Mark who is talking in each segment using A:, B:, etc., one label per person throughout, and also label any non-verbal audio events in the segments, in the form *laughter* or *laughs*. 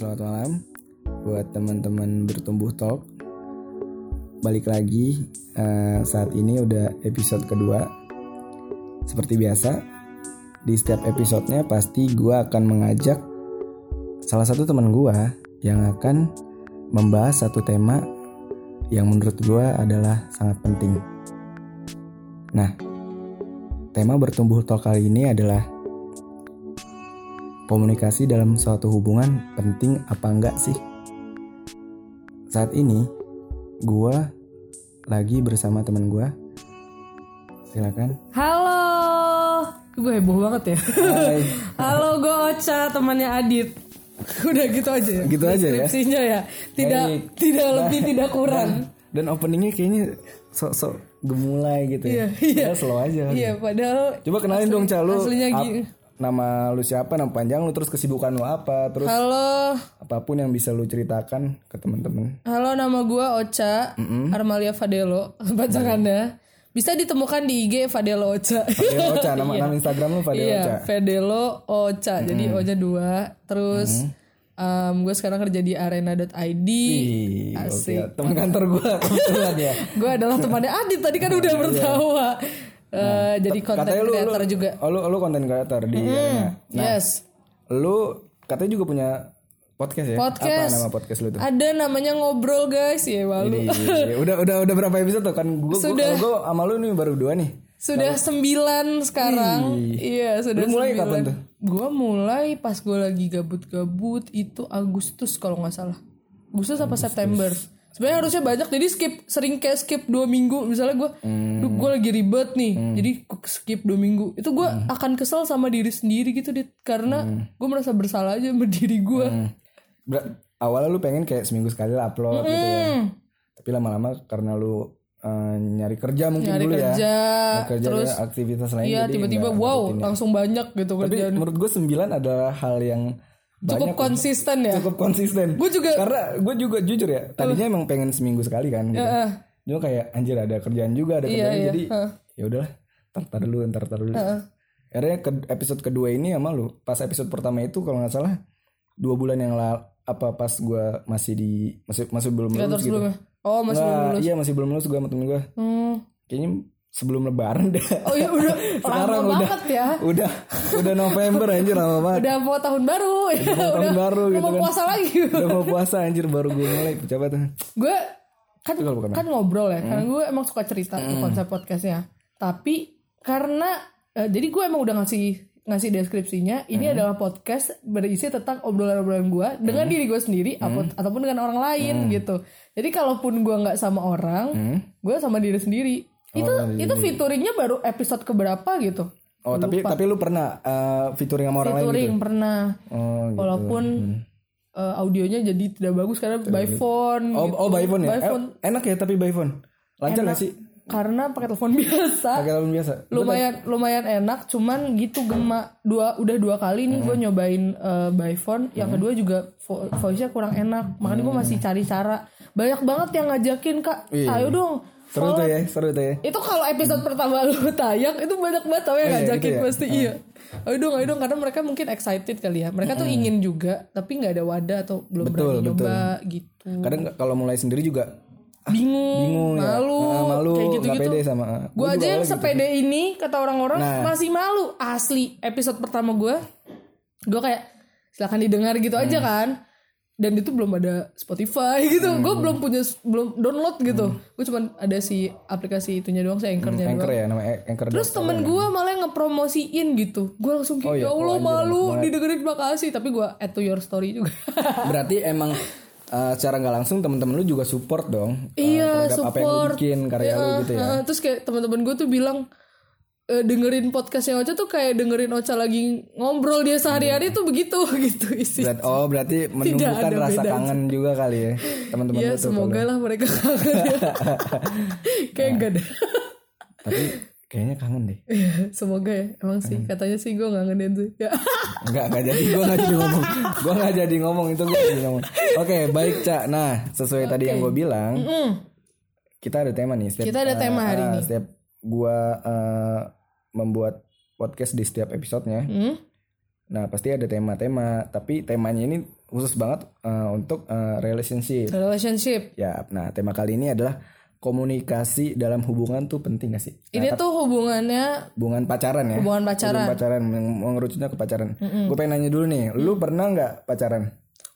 A: selamat malam buat teman-teman bertumbuh talk. Balik lagi eh, saat ini udah episode kedua. Seperti biasa, di setiap episodenya pasti gue akan mengajak salah satu teman gue yang akan membahas satu tema yang menurut gue adalah sangat penting. Nah, tema bertumbuh talk kali ini adalah komunikasi dalam suatu hubungan penting apa enggak sih? Saat ini, gue lagi bersama teman gue. Silakan.
B: Halo, gue heboh banget ya.
A: Hai. *laughs*
B: Halo, gue Ocha, temannya Adit. Udah gitu aja ya.
A: Gitu aja ya?
B: Deskripsinya ya. Tidak
A: Baik.
B: tidak lebih tidak *laughs* kurang.
A: Dan openingnya kayaknya sok-sok gemulai gitu ya.
B: Iya, iya.
A: Padahal slow aja.
B: Iya, padahal
A: Coba kenalin dong Ca lu.
B: aslinya gini.
A: Nama lu siapa, nama panjang lu, terus kesibukan lu apa, terus
B: Halo,
A: apa pun yang bisa lu ceritakan ke teman-teman.
B: halo nama gue Ocha, Armalia Fadelo, *laughs* bacakannya. Bisa ditemukan di IG Fadelo Ocha.
A: Fadel Ocha, *laughs* nama, nama Instagram lu Fadel
B: Iya,
A: Ocha.
B: Fedelo Ocha. Jadi O-nya dua. Terus em, gue sekarang kerja di arena.id.
A: Ih,
B: Asik.
A: oke. Teman kantor *laughs* kebetulan ya.
B: gue adalah temannya Adit tadi kan udah bertawa. Eh, jadi konten
A: lu,
B: creator juga.
A: Oh, lu, lu konten creator di Arena.
B: yes.
A: Lu katanya juga punya podcast ya?
B: Podcast.
A: Apa nama podcast lu tuh?
B: Ada namanya ngobrol guys ya malu. *laughs*
A: Udah udah udah berapa episode tuh kan gua gua,
B: Sudah.
A: gua sama lu nih baru dua nih.
B: Sudah sembilan sekarang. Iya sudah
A: Lu mulai
B: sembilan.
A: kapan tuh?
B: Gue mulai pas gue lagi gabut-gabut itu Agustus kalau nggak salah. Agustus apa September. Sebenarnya harusnya banyak jadi skip sering kayak skip dua minggu misalnya gue,
A: Hmm.
B: gue lagi ribet nih, jadi gua skip dua minggu. Itu gue
A: Hmm.
B: akan kesel sama diri sendiri gitu dit karena gue merasa bersalah aja sama diri gue.
A: Ber- awalnya lu pengen kayak seminggu sekali lah upload gitu ya.
B: Hmm.
A: Tapi lama-lama karena lu eh, nyari kerja mungkin
B: Nyari
A: dulu ya.
B: kerja,
A: Nyari kerja
B: terus
A: ya, aktivitas lain
B: Iya
A: jadi
B: tiba-tiba wow
A: ya.
B: langsung banyak gitu
A: Tapi
B: kerjaan.
A: menurut gue sembilan adalah hal yang
B: Cukup konsisten ya.
A: cukup konsisten.
B: Gue juga-
A: karena gue juga jujur ya, tadinya emang pengen seminggu sekali kan. Gitu.
B: Heeh.
A: Cuma kayak anjir ada kerjaan juga ada kerjaan
B: iya.
A: jadi
B: Heeh.
A: ya udahlah, tar tar dulu, ntar tar dulu. Akhirnya ke episode kedua ini sama lu. Pas episode pertama itu kalau nggak salah dua bulan yang lalu apa pas gue masih di masih masih belum lulus gitu.
B: sebelumnya. Oh masih belum
A: Nggak,
B: lulus.
A: Iya masih belum lulus gue sama temen gue.
B: Hmm.
A: Kayaknya sebelum lebaran deh.
B: Oh iya udah *laughs*
A: Sekarang
B: lama
A: udah
B: banget ya.
A: udah udah November anjir lama banget.
B: Udah mau tahun baru. ya.
A: mau tahun baru
B: udah
A: gitu
B: mau
A: kan.
B: puasa lagi.
A: Udah mau puasa anjir baru gue mulai coba tuh.
B: gue kan
A: bukan
B: kan ngobrol ya.
A: Hmm.
B: Karena gue emang suka cerita tuh konsep podcastnya. Tapi karena eh, jadi gue emang udah ngasih ngasih deskripsinya ini
A: Hmm.
B: adalah podcast berisi tentang obrolan-obrolan gue dengan
A: Hmm.
B: diri gue sendiri apa- ataupun dengan orang lain gitu jadi kalaupun gue nggak sama orang gue sama diri sendiri itu
A: Hmm. Oh,
B: itu featuringnya baru episode keberapa gitu
A: Oh tapi tapi lu pernah uh, featuring sama orang lain gitu?
B: featuring pernah
A: Oh gitu.
B: walaupun eh, audionya jadi tidak bagus karena by phone
A: Oh,
B: gitu.
A: oh by phone ya?
B: By phone.
A: Eh, enak ya tapi by phone. Lancar gak sih?
B: karena pakai telepon *laughs* biasa
A: Pakai telepon biasa.
B: lumayan lumayan enak cuman gitu gema dua udah dua kali nih gue
A: Hmm.
B: nyobain eh, by phone yang kedua juga vo- voice-nya kurang enak makanya gue masih cari cara banyak banget yang ngajakin kak
A: Iya.
B: ayo dong
A: Seru tuh ya, seru tuh ya.
B: itu kalau episode pertama lu tayang itu banyak banget tau yang
A: iya,
B: ngajakin
A: gitu ya?
B: pasti iya ayo dong ayo dong karena mereka mungkin excited kali ya mereka tuh ingin juga tapi nggak ada wadah atau belum
A: Betul,
B: berani
A: betul.
B: nyoba gitu
A: Kadang kalau mulai sendiri juga
B: bingung,
A: bingung ya.
B: malu,
A: Nah, malu,
B: kayak gitu-gitu.
A: pede sama.
B: Gue aja yang
A: gitu.
B: sepede ini kata orang-orang
A: Nah.
B: masih malu asli. Episode pertama gue, gue kayak silakan didengar gitu aja
A: Hmm.
B: kan. Dan itu belum ada Spotify *laughs* gitu.
A: Hmm.
B: Gue belum punya belum download gitu. Gue cuman ada si aplikasi itunya doang, si anchornya
A: Hmm, Anchor
B: doang.
A: ya, nama Anchor.
B: Terus temen gue malah yang ngepromosiin gitu. Gue langsung kayak
A: Oh iya,
B: ya Allah
A: oh,
B: malu didengerin makasih. Tapi gue add to your story juga. *laughs*
A: Berarti emang uh, secara nggak langsung temen-temen lu juga support dong. uh,
B: Iya
A: terhadap apa yang lu
B: support.
A: bikin karya lu
B: Iya,
A: gitu ya.
B: heeh. terus kayak teman-teman gue tuh bilang e, dengerin podcastnya Ocha tuh kayak dengerin Ocha lagi ngobrol dia sehari-hari tuh begitu *laughs* gitu isi.
A: Berat, oh berarti menumbuhkan
B: ada
A: rasa
B: bedanya.
A: kangen juga kali ya teman-teman
B: Ya semoga lah mereka kangen ya. *laughs* kayak enggak deh.
A: Tapi kayaknya kangen deh.
B: Iya, semoga ya. Emang sih katanya sih gue ngangenin tuh. Ya. *laughs*
A: Enggak, enggak jadi gue enggak jadi ngomong. Gue enggak jadi ngomong itu gue jadi ngomong. Oke, baik Cak. Nah, sesuai tadi yang gue bilang, kita ada tema nih. Setiap,
B: Kita ada tema hari
A: eh,
B: ini.
A: Setiap gue eh, membuat podcast di setiap episodenya.
B: Hmm?
A: Nah, pasti ada tema-tema. Tapi temanya ini khusus banget eh, untuk eh, relationship.
B: relationship
A: Ya, nah tema kali ini adalah komunikasi dalam hubungan tuh penting gak sih?
B: ini tuh hubungannya
A: Hubungan pacaran ya.
B: hubungan pacaran
A: Hubungan pacaran, meng- mengerucutnya ke pacaran. Gue pengen nanya dulu nih, lu pernah nggak pacaran?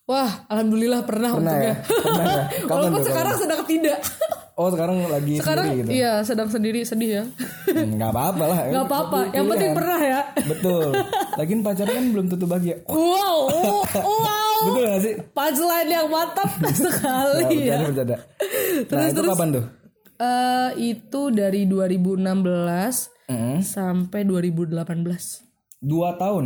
B: wah alhamdulillah pernah,
A: Pernah
B: untungnya
A: ya? Pernah ya? *laughs*
B: Walaupun
A: tuh?
B: sekarang sedang tidak *laughs*
A: Oh sekarang lagi
B: sekarang
A: sendiri gitu?
B: iya sedang sendiri sedih ya
A: Hmm, Nggak apa-apa lah.
B: nggak apa-apa yang penting
A: Pilihan.
B: pernah ya
A: Betul. Lagian pacaran kan belum tentu bahagia.
B: wow wow
A: Betul gak sih?
B: punchline yang mantap sekali ya
A: Bercanda, bercanda. Nah itu kapan tuh?
B: Eh, itu dari 2016
A: Mm-mm.
B: sampai 2018
A: Dua tahun.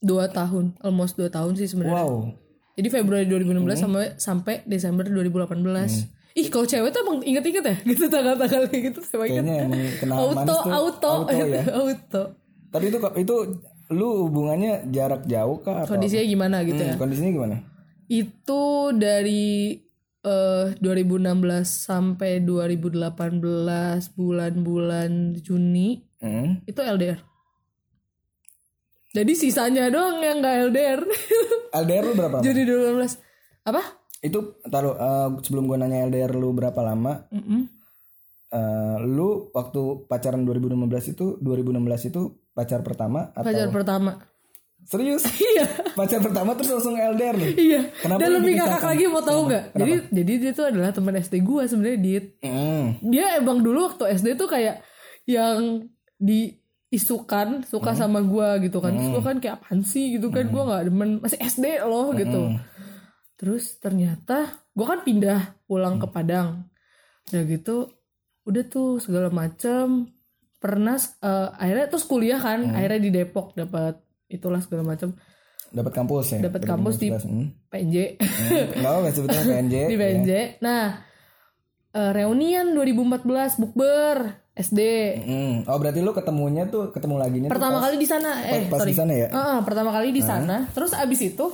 B: dua tahun almost dua tahun sih sebenarnya
A: Wow.
B: jadi Februari 2016 sampai sampai Desember 2018 Ih kalau cewek tuh emang inget-inget ya? Gitu tanggal-tanggal kayak gitu saya inget
A: Kayaknya emang kenal
B: auto
A: manis tuh
B: auto
A: auto *laughs* ya.
B: auto.
A: Tapi itu itu lu hubungannya jarak jauh kah atau
B: kondisinya gimana gitu ya?
A: Hmm, kondisinya gimana?
B: itu dari eh 2016 sampai 2018 bulan-bulan Juni
A: Hmm.
B: itu LDR jadi sisanya doang yang nggak LDR
A: LDR lu berapa lama?
B: Juni 2018 apa
A: Itu taruh eh, sebelum gua nanya LDR lu berapa lama?
B: Mm-mm.
A: eh, lu waktu pacaran 2016 itu 2016 itu pacar pertama atau?
B: Pacar pertama.
A: Serius? *laughs*
B: iya.
A: Pacar pertama terus langsung LDR nih?
B: iya.
A: Kenapa
B: dan lebih kakak lagi mau tahu nggak? Jadi jadi dia tuh adalah teman SD gua sebenarnya dit.
A: Hmm.
B: dia emang dulu waktu SD tuh kayak yang diisukan suka sama gua gitu kan. Terus gua kan kayak apaan sih? gitu kan. Gua nggak demen. Masih SD loh gitu terus ternyata gua kan pindah pulang ke Padang. Udah gitu udah tuh segala macem. Pernah eh, akhirnya terus kuliah kan akhirnya di Depok dapat itulah segala macem.
A: Dapat kampus ya?
B: dapat kampus di
A: 2016. Hmm.
B: PNJ
A: Enggak apa sebetulnya PNJ. *laughs*
B: di PNJ nah eh, reunian 2014 bukber SD
A: Hmm. Oh berarti lu ketemunya tuh ketemu lagi nih
B: pertama kali di sana. eh
A: pas
B: sorry.
A: di sana ya?
B: Pertama kali di sana. Terus abis itu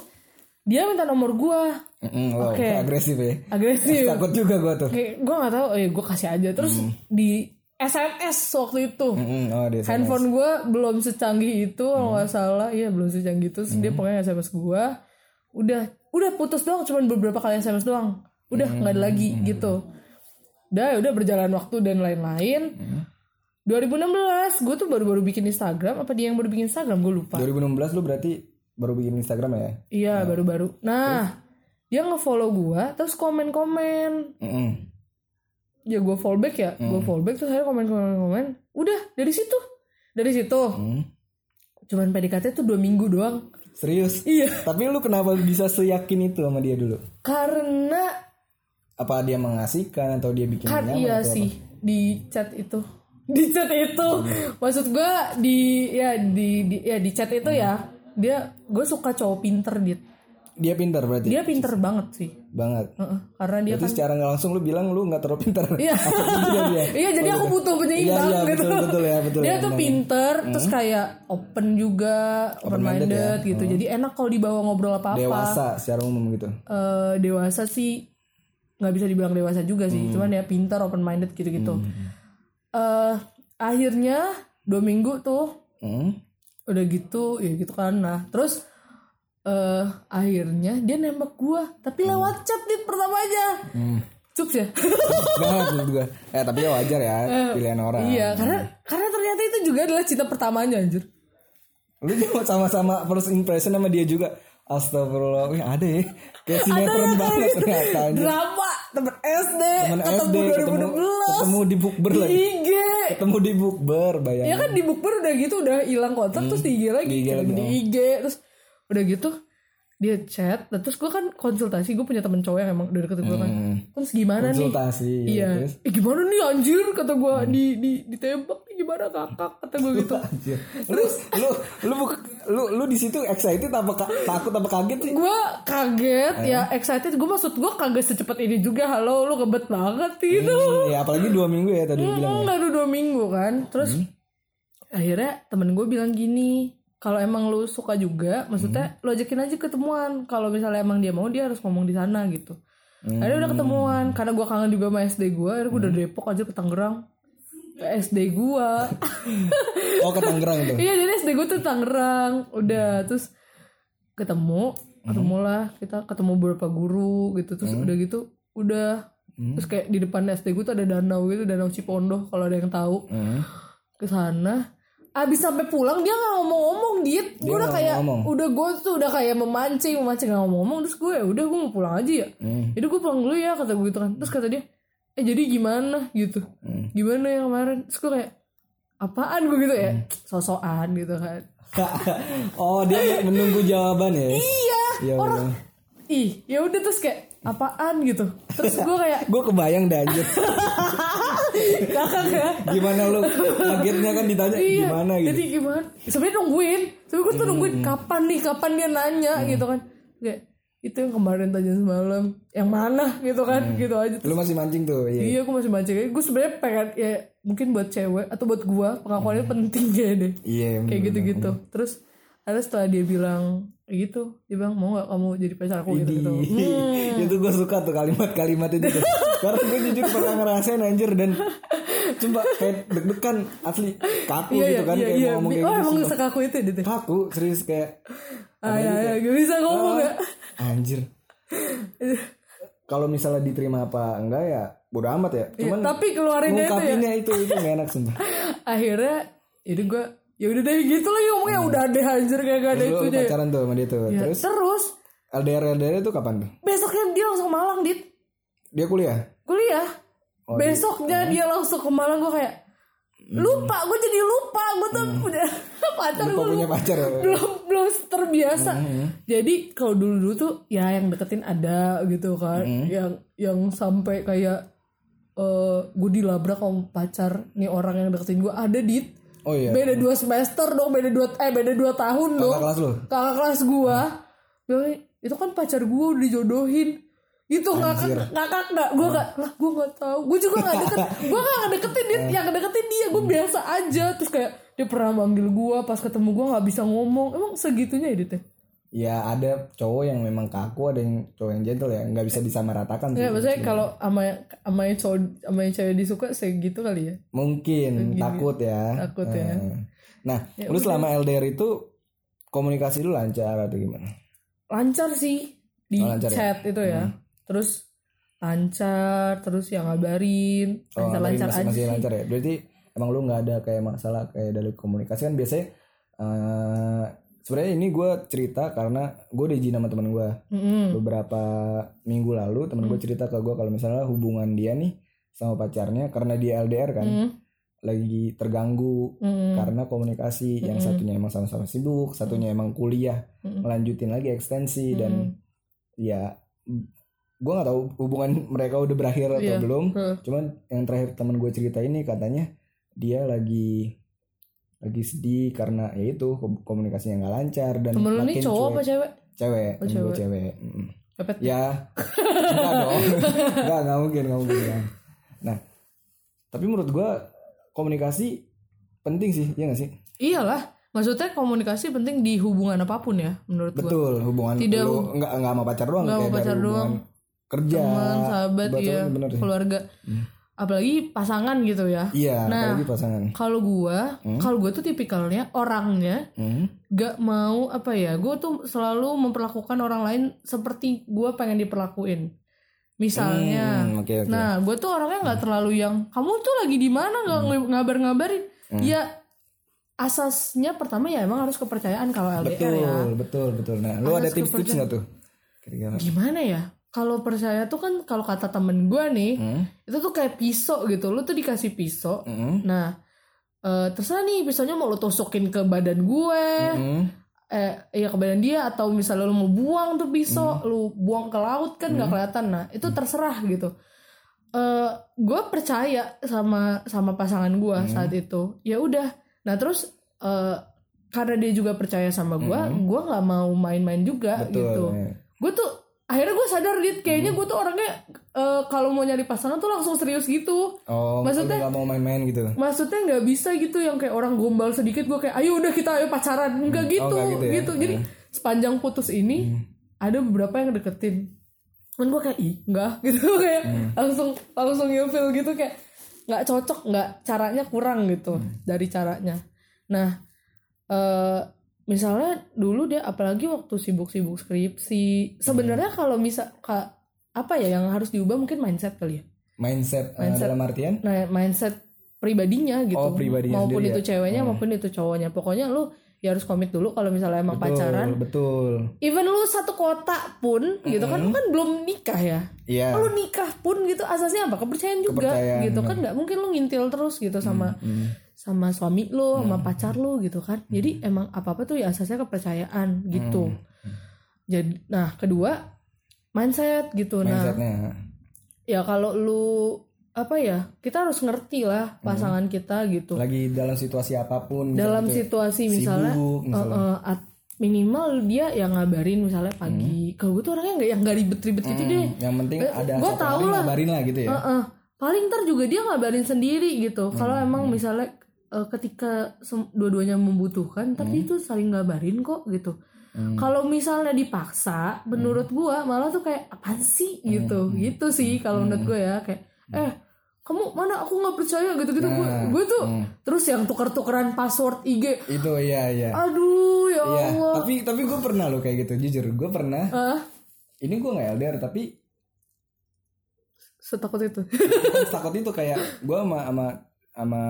B: dia minta nomor gua.
A: Wow,
B: Oke.
A: agresif ya.
B: agresif.
A: Takut juga gua tuh.
B: kayak gua nggak tahu eh gua kasih aja. Terus di SMS waktu itu.
A: Hmm, oh dia
B: handphone gua belum secanggih itu kalau nggak salah. Iya belum secanggih itu. Terus dia pokoknya SMS gua. Udah udah putus doang cuman beberapa kali SMS doang. Udah nggak ada lagi gitu. Udah udah berjalan waktu dan lain-lain. 2016 gue tuh baru-baru bikin Instagram. Apa dia yang baru bikin Instagram? Gue lupa.
A: 2016 lu berarti baru bikin Instagram ya?
B: Iya baru-baru. Nah dia nge-follow gua terus komen-komen.
A: Mm-mm.
B: Ya gue fallback ya, gue fallback terus saya komen-komen-komen. Udah dari situ, dari situ.
A: Hmm.
B: Cuman PDKT tuh dua minggu doang.
A: Serius?
B: Iya.
A: Tapi lu kenapa bisa seyakin itu sama dia dulu?
B: Karena
A: Apa dia mengasihkan atau dia bikin
B: kan iya
A: atau
B: sih di chat itu, *laughs* di chat itu. Maksud gua di ya di, di ya di chat itu ya dia gue suka cowok pinter dia.
A: apa? Dia pintar berarti?
B: Dia pinter banget sih.
A: Banget.
B: Heeh, karena dia
A: Berarti secara nggak langsung lu bilang lu nggak terlalu pintar.
B: Iya. *laughs* *laughs* iya, jadi aku butuh penyeimbang
A: Iya, iya,
B: gitu.
A: betul, betul ya, betul
B: Dia
A: ya,
B: tuh pinter, terus kayak open juga, open minded,
A: minded ya.
B: gitu. Jadi enak kalau dibawa ngobrol apa-apa.
A: Dewasa secara umum gitu.
B: Eh, dewasa sih nggak bisa dibilang dewasa juga sih, cuman ya pintar, open minded gitu-gitu. Eh, akhirnya dua minggu tuh
A: Hmm.
B: Udah gitu, ya gitu kan. Nah, terus eh akhirnya dia nembak gua, tapi lewat chat nih pertamanya. Cups ya. *laughs*
A: Banget menurut gua. Eh tapi ya wajar ya pilihan orang.
B: Iya, karena karena ternyata itu juga adalah cinta pertamanya anjir.
A: Lu juga sama-sama first impression sama dia juga. Astagfirullah, Wih, ada ya. Kayak sinetron banget ternyata anjir.
B: Drama temen SD,
A: Temen
B: ketemu
A: SD ketemu
B: 2016
A: ketemu di bukber lagi.
B: IG.
A: Ketemu di bukber, bayangin.
B: Ya kan di bukber udah gitu udah hilang kontak terus di IG lagi,
A: Di IG
B: ketemu
A: lagi,
B: di
A: oh.
B: IG terus udah gitu dia chat, nah, terus gue kan konsultasi, gue punya temen cowok yang emang udah deket gue kan, terus gimana nih?
A: Konsultasi,
B: Iya,
A: terus?
B: eh, gimana nih anjir kata gue di di ditembak nih gimana kakak kata gue gitu.
A: Anjir. Lu lu lu lu lu di situ excited apa takut apa kaget sih?
B: gue kaget ya excited gue maksud gue kaget secepat ini juga halo lu kebet banget gitu
A: Hmm, ya apalagi dua minggu ya tadi lu bilang.
B: hmm, baru dua minggu kan terus akhirnya temen gue bilang gini kalau emang lu suka juga maksudnya lu ajakin aja ketemuan. Kalau misalnya emang dia mau dia harus ngomong di sana gitu. Akhirnya udah ketemuan karena gue kangen juga sama SD gue akhirnya gue udah Depok aja ke Tangerang. Ke SD gue *laughs*
A: Oh ke Tangerang tuh.
B: iya jadi SD gue tuh Tangerang. Udah terus ketemu ketemu lah kita ketemu beberapa guru gitu terus udah gitu udah. Terus kayak di depan SD gue tuh ada danau gitu danau Cipondo kalau ada yang tahu.
A: Hmm.
B: ke sana abis sampai pulang dia nggak ngomong-ngomong dit. Gue udah kayak
A: ngomong.
B: udah gue tuh udah kayak memancing memancing nggak ngomong-ngomong. Terus gue ya udah gue mau pulang aja ya.
A: Hmm.
B: jadi gue pulang dulu ya kata gue gitu kan. Terus kata dia eh jadi gimana? gitu.
A: Hmm.
B: gimana ya kemarin? Terus gue kayak apaan? gue gitu ya. Sosokan gitu kan. *laughs*
A: Oh dia menunggu jawaban ya?
B: Iya.
A: Iya,
B: orang ih ya udah terus kayak apaan gitu. Terus gue kayak
A: gue kebayang dah anjir. *laughs*
B: Ya.
A: Gimana lu? Kagetnya kan ditanya
B: iya.
A: Gimana gitu?
B: Jadi gimana? Sebenarnya nungguin. Tapi gue tuh nungguin kapan nih? Kapan dia nanya? Gitu kan. Kayak itu yang kemarin tanya semalam. Yang mana? gitu kan. Gitu aja.
A: Lu masih mancing tuh? Iya.
B: Iya, gue masih baca. Gue sebenarnya pengen ya mungkin buat cewek atau buat gua pengakuannya penting kayak deh.
A: iya
B: Kayak gitu-gitu. Terus ada setelah dia bilang gitu, dia bilang mau gak kamu jadi pacar aku gitu gitu.
A: Ih, itu gue suka tuh kalimat-kalimat itu tuh. karena gue jujur pernah ngerasain anjir dan coba kayak deg-degan asli kaku
B: Iya
A: gitu
B: iya
A: kan
B: iya
A: kayak
B: iya.
A: mau ngomong
B: Oh
A: kayak gitu
B: emang
A: sumpah.
B: sekaku itu dia. tuh?
A: kaku serius kayak
B: Ah ya ya, gak bisa ngomong ya.
A: anjir kalau misalnya diterima apa enggak ya bodo amat ya cuman
B: Tapi keluarinnya itu ya.
A: itu itu gak enak sumpah *laughs*
B: Akhirnya itu gue ya udah deh gitu lagi ngomongnya. Udah deh anjir kayak gak ada
A: lu
B: itunya.
A: pacaran tuh sama dia tuh.
B: Ya,
A: terus?
B: Terus?
A: LDR LDR itu kapan tuh?
B: Besoknya dia langsung ke Malang dit.
A: Dia kuliah?
B: Kuliah.
A: Oh,
B: Besoknya dia langsung ke Malang gue kayak lupa gue jadi lupa gue tuh punya *laughs* pacar gue
A: punya pacar ya?
B: Belum belum terbiasa.
A: Mm-hmm.
B: jadi kalau dulu dulu tuh ya yang deketin ada gitu kan.
A: Mm-hmm.
B: yang yang sampai kayak eh gue dilabrak sama pacar nih orang yang deketin gue ada dit
A: oh iya.
B: Beda dua semester dong beda dua eh beda dua tahun dong.
A: kakak kelas lu?
B: Kakak kelas gue bilang itu kan pacar gue udah dijodohin. Gitu ngakak ngakak nggak gue nggak lah gue nggak tahu. Gue juga nggak deket *laughs* gue nggak ngedeketin dia yang ngedeketin dia gue biasa aja. Terus kayak dia pernah manggil gue pas ketemu gue nggak bisa ngomong. Emang segitunya ya dit ya?
A: ya ada cowok yang memang kaku ada yang cowok yang gentle ya. Nggak bisa disamaratakan sih
B: Nggak, maksudnya kalau sama sama yang cowok sama yang cewek disuka segitu kali ya?
A: Mungkin takut ya.
B: Takut ya.
A: Eh. nah lu selama LDR itu komunikasi lu lancar atau gimana?
B: Lancar sih di
A: Oh, lancar ya?
B: chat itu ya. Terus lancar terus yang ngabarin.
A: Oh,
B: lancar
A: ngabarin
B: lancar
A: masih,
B: aja
A: masih
B: sih.
A: lancar ya? Berarti emang lu nggak ada kayak masalah kayak dari komunikasi? Kan biasanya eh sebenarnya ini gue cerita karena gue udah izin sama teman gue
B: Mm-mm.
A: beberapa minggu lalu temen gue cerita ke gue kalau misalnya hubungan dia nih sama pacarnya karena dia LDR kan
B: Mm.
A: lagi terganggu
B: Mm.
A: karena komunikasi yang satunya emang sama-sama sibuk satunya emang kuliah melanjutin lagi ekstensi dan ya gue nggak tahu hubungan mereka udah berakhir atau
B: Iya.
A: belum cuman yang terakhir temen gue cerita ini katanya dia lagi lagi sedih karena ya itu kom- komunikasinya nggak lancar dan
B: temen
A: makin
B: cowok apa
A: cuek.
B: cewek
A: cewek
B: Oh,
A: gue
B: cewek.
A: cewek Mm. ya enggak dong enggak enggak mungkin enggak mungkin ya. nah tapi menurut gue komunikasi penting sih ya nggak sih
B: iyalah maksudnya komunikasi penting di hubungan apa pun ya menurut gua
A: betul hubungan
B: Tidak
A: lu enggak enggak sama pacar doang
B: Nggak
A: kayak
B: sama pacar doang.
A: kerja
B: teman sahabat ya
A: bener
B: keluarga apalagi pasangan gitu ya.
A: Iya
B: Nah.
A: apalagi pasangan.
B: kalau gua kalau gua tuh tipikalnya orangnya
A: Hmm.
B: gak mau apa ya gue tuh selalu memperlakukan orang lain seperti gue pengen diperlakuin. Misalnya
A: Hmm, oke oke.
B: nah gue tuh orangnya nggak terlalu yang kamu tuh lagi di mana? nggak
A: Hmm.
B: ngabar-ngabarin. Ya asasnya pertama ya emang harus kepercayaan kalau LDR
A: betul
B: ya.
A: Betul betul nah lu ada tips-tips nggak tuh?
B: Gimana ya kalau percaya tuh kan kalau kata temen gue nih
A: Hmm.
B: itu tuh kayak pisau gitu lu tuh dikasih pisau
A: Hmm.
B: nah eh, terserah nih pisaunya mau lu tusukin ke badan gue
A: Hmm.
B: eh ya ke badan dia atau misalnya lu mau buang tuh pisau
A: Hmm.
B: lu buang ke laut kan nggak kelihatan nah itu terserah gitu eh gue percaya sama sama pasangan gue
A: Hmm.
B: saat itu ya udah nah terus eh karena dia juga percaya sama gue gue nggak mau main-main juga
A: Hmm. betul
B: gitu
A: ya.
B: gue tuh akhirnya gue sadar dit kayaknya gue tuh orangnya eh, kalau mau nyari pasangan tuh langsung serius gitu.
A: Oh
B: Maksudnya-
A: nggak mau main-main gitu?
B: maksudnya nggak bisa gitu yang kayak orang gombal sedikit gue kayak ayo udah kita ayo pacaran. Enggak gitu
A: nggak gitu
B: gitu,
A: ya?
B: jadi sepanjang putus ini ada beberapa yang deketin. Kan gue kayak ih enggak *laughs* gitu kayak langsung langsung feel gitu kayak nggak cocok nggak caranya kurang gitu dari caranya. Nah eh misalnya dulu dia apalagi waktu sibuk-sibuk skripsi sebenarnya kalau misal ka- apa ya yang harus diubah mungkin mindset kali ya?
A: Mindset, eh,
B: Mindset.
A: dalam artian?
B: Nah mindset pribadinya gitu.
A: Oh, pribadinya
B: maupun
A: sendiri
B: itu
A: ya?
B: ceweknya
A: Hmm.
B: maupun itu cowoknya. Pokoknya lu ya harus komit dulu kalau misalnya emang
A: betul
B: pacaran.
A: betul.
B: Even lu satu kota pun gitu kan lu kan belum nikah ya?
A: Iya.
B: Lu nikah pun gitu asasnya apa? Kepercayaan juga
A: Kepercayaan,
B: gitu kan nggak mungkin lu ngintil terus gitu sama
A: Hmm.
B: Sama suami lu sama pacar lu gitu kan. Jadi emang apa apa tuh ya asasnya kepercayaan gitu. Jadi nah kedua mindset gitu. Nah
A: mindsetnya.
B: ya kalau lu apa ya kita harus ngerti lah pasangan kita gitu.
A: Lagi dalam situasi apa pun
B: dalam
A: gitu ya.
B: situasi misalnya
A: Sibuk, misalnya.
B: eh, eh, at- minimal dia yang ngabarin misalnya pagi. Kalau gue tuh orangnya nggak yang nggak ribet-ribet gitu deh.
A: Hmm, yang penting
B: Eh,
A: ada
B: gua
A: satu
B: tahu lah.
A: ngabarin lah gitu ya.
B: Heeh. paling ntar juga dia ngabarin sendiri gitu. Kalau
A: Hmm,
B: emang misalnya eh, ketika dua-duanya membutuhkan tapi
A: Hmm.
B: itu saling ngabarin kok gitu. Kalau misalnya dipaksa menurut
A: Hmm.
B: gua malah tuh kayak apaan sih? Gitu. Gitu sih kalau menurut gue ya kayak eh kamu mana? Aku nggak percaya gitu gitu gue
A: Nah,
B: gue tuh
A: hmm.
B: terus yang tuker-tukeran password IG
A: itu iya iya.
B: Aduh ya
A: Iya,
B: Allah.
A: tapi tapi gue pernah loh kayak gitu jujur. Gue pernah.
B: Ah
A: ini gue nggak LDR tapi
B: setakut itu.
A: Takut itu kayak gue sama sama sama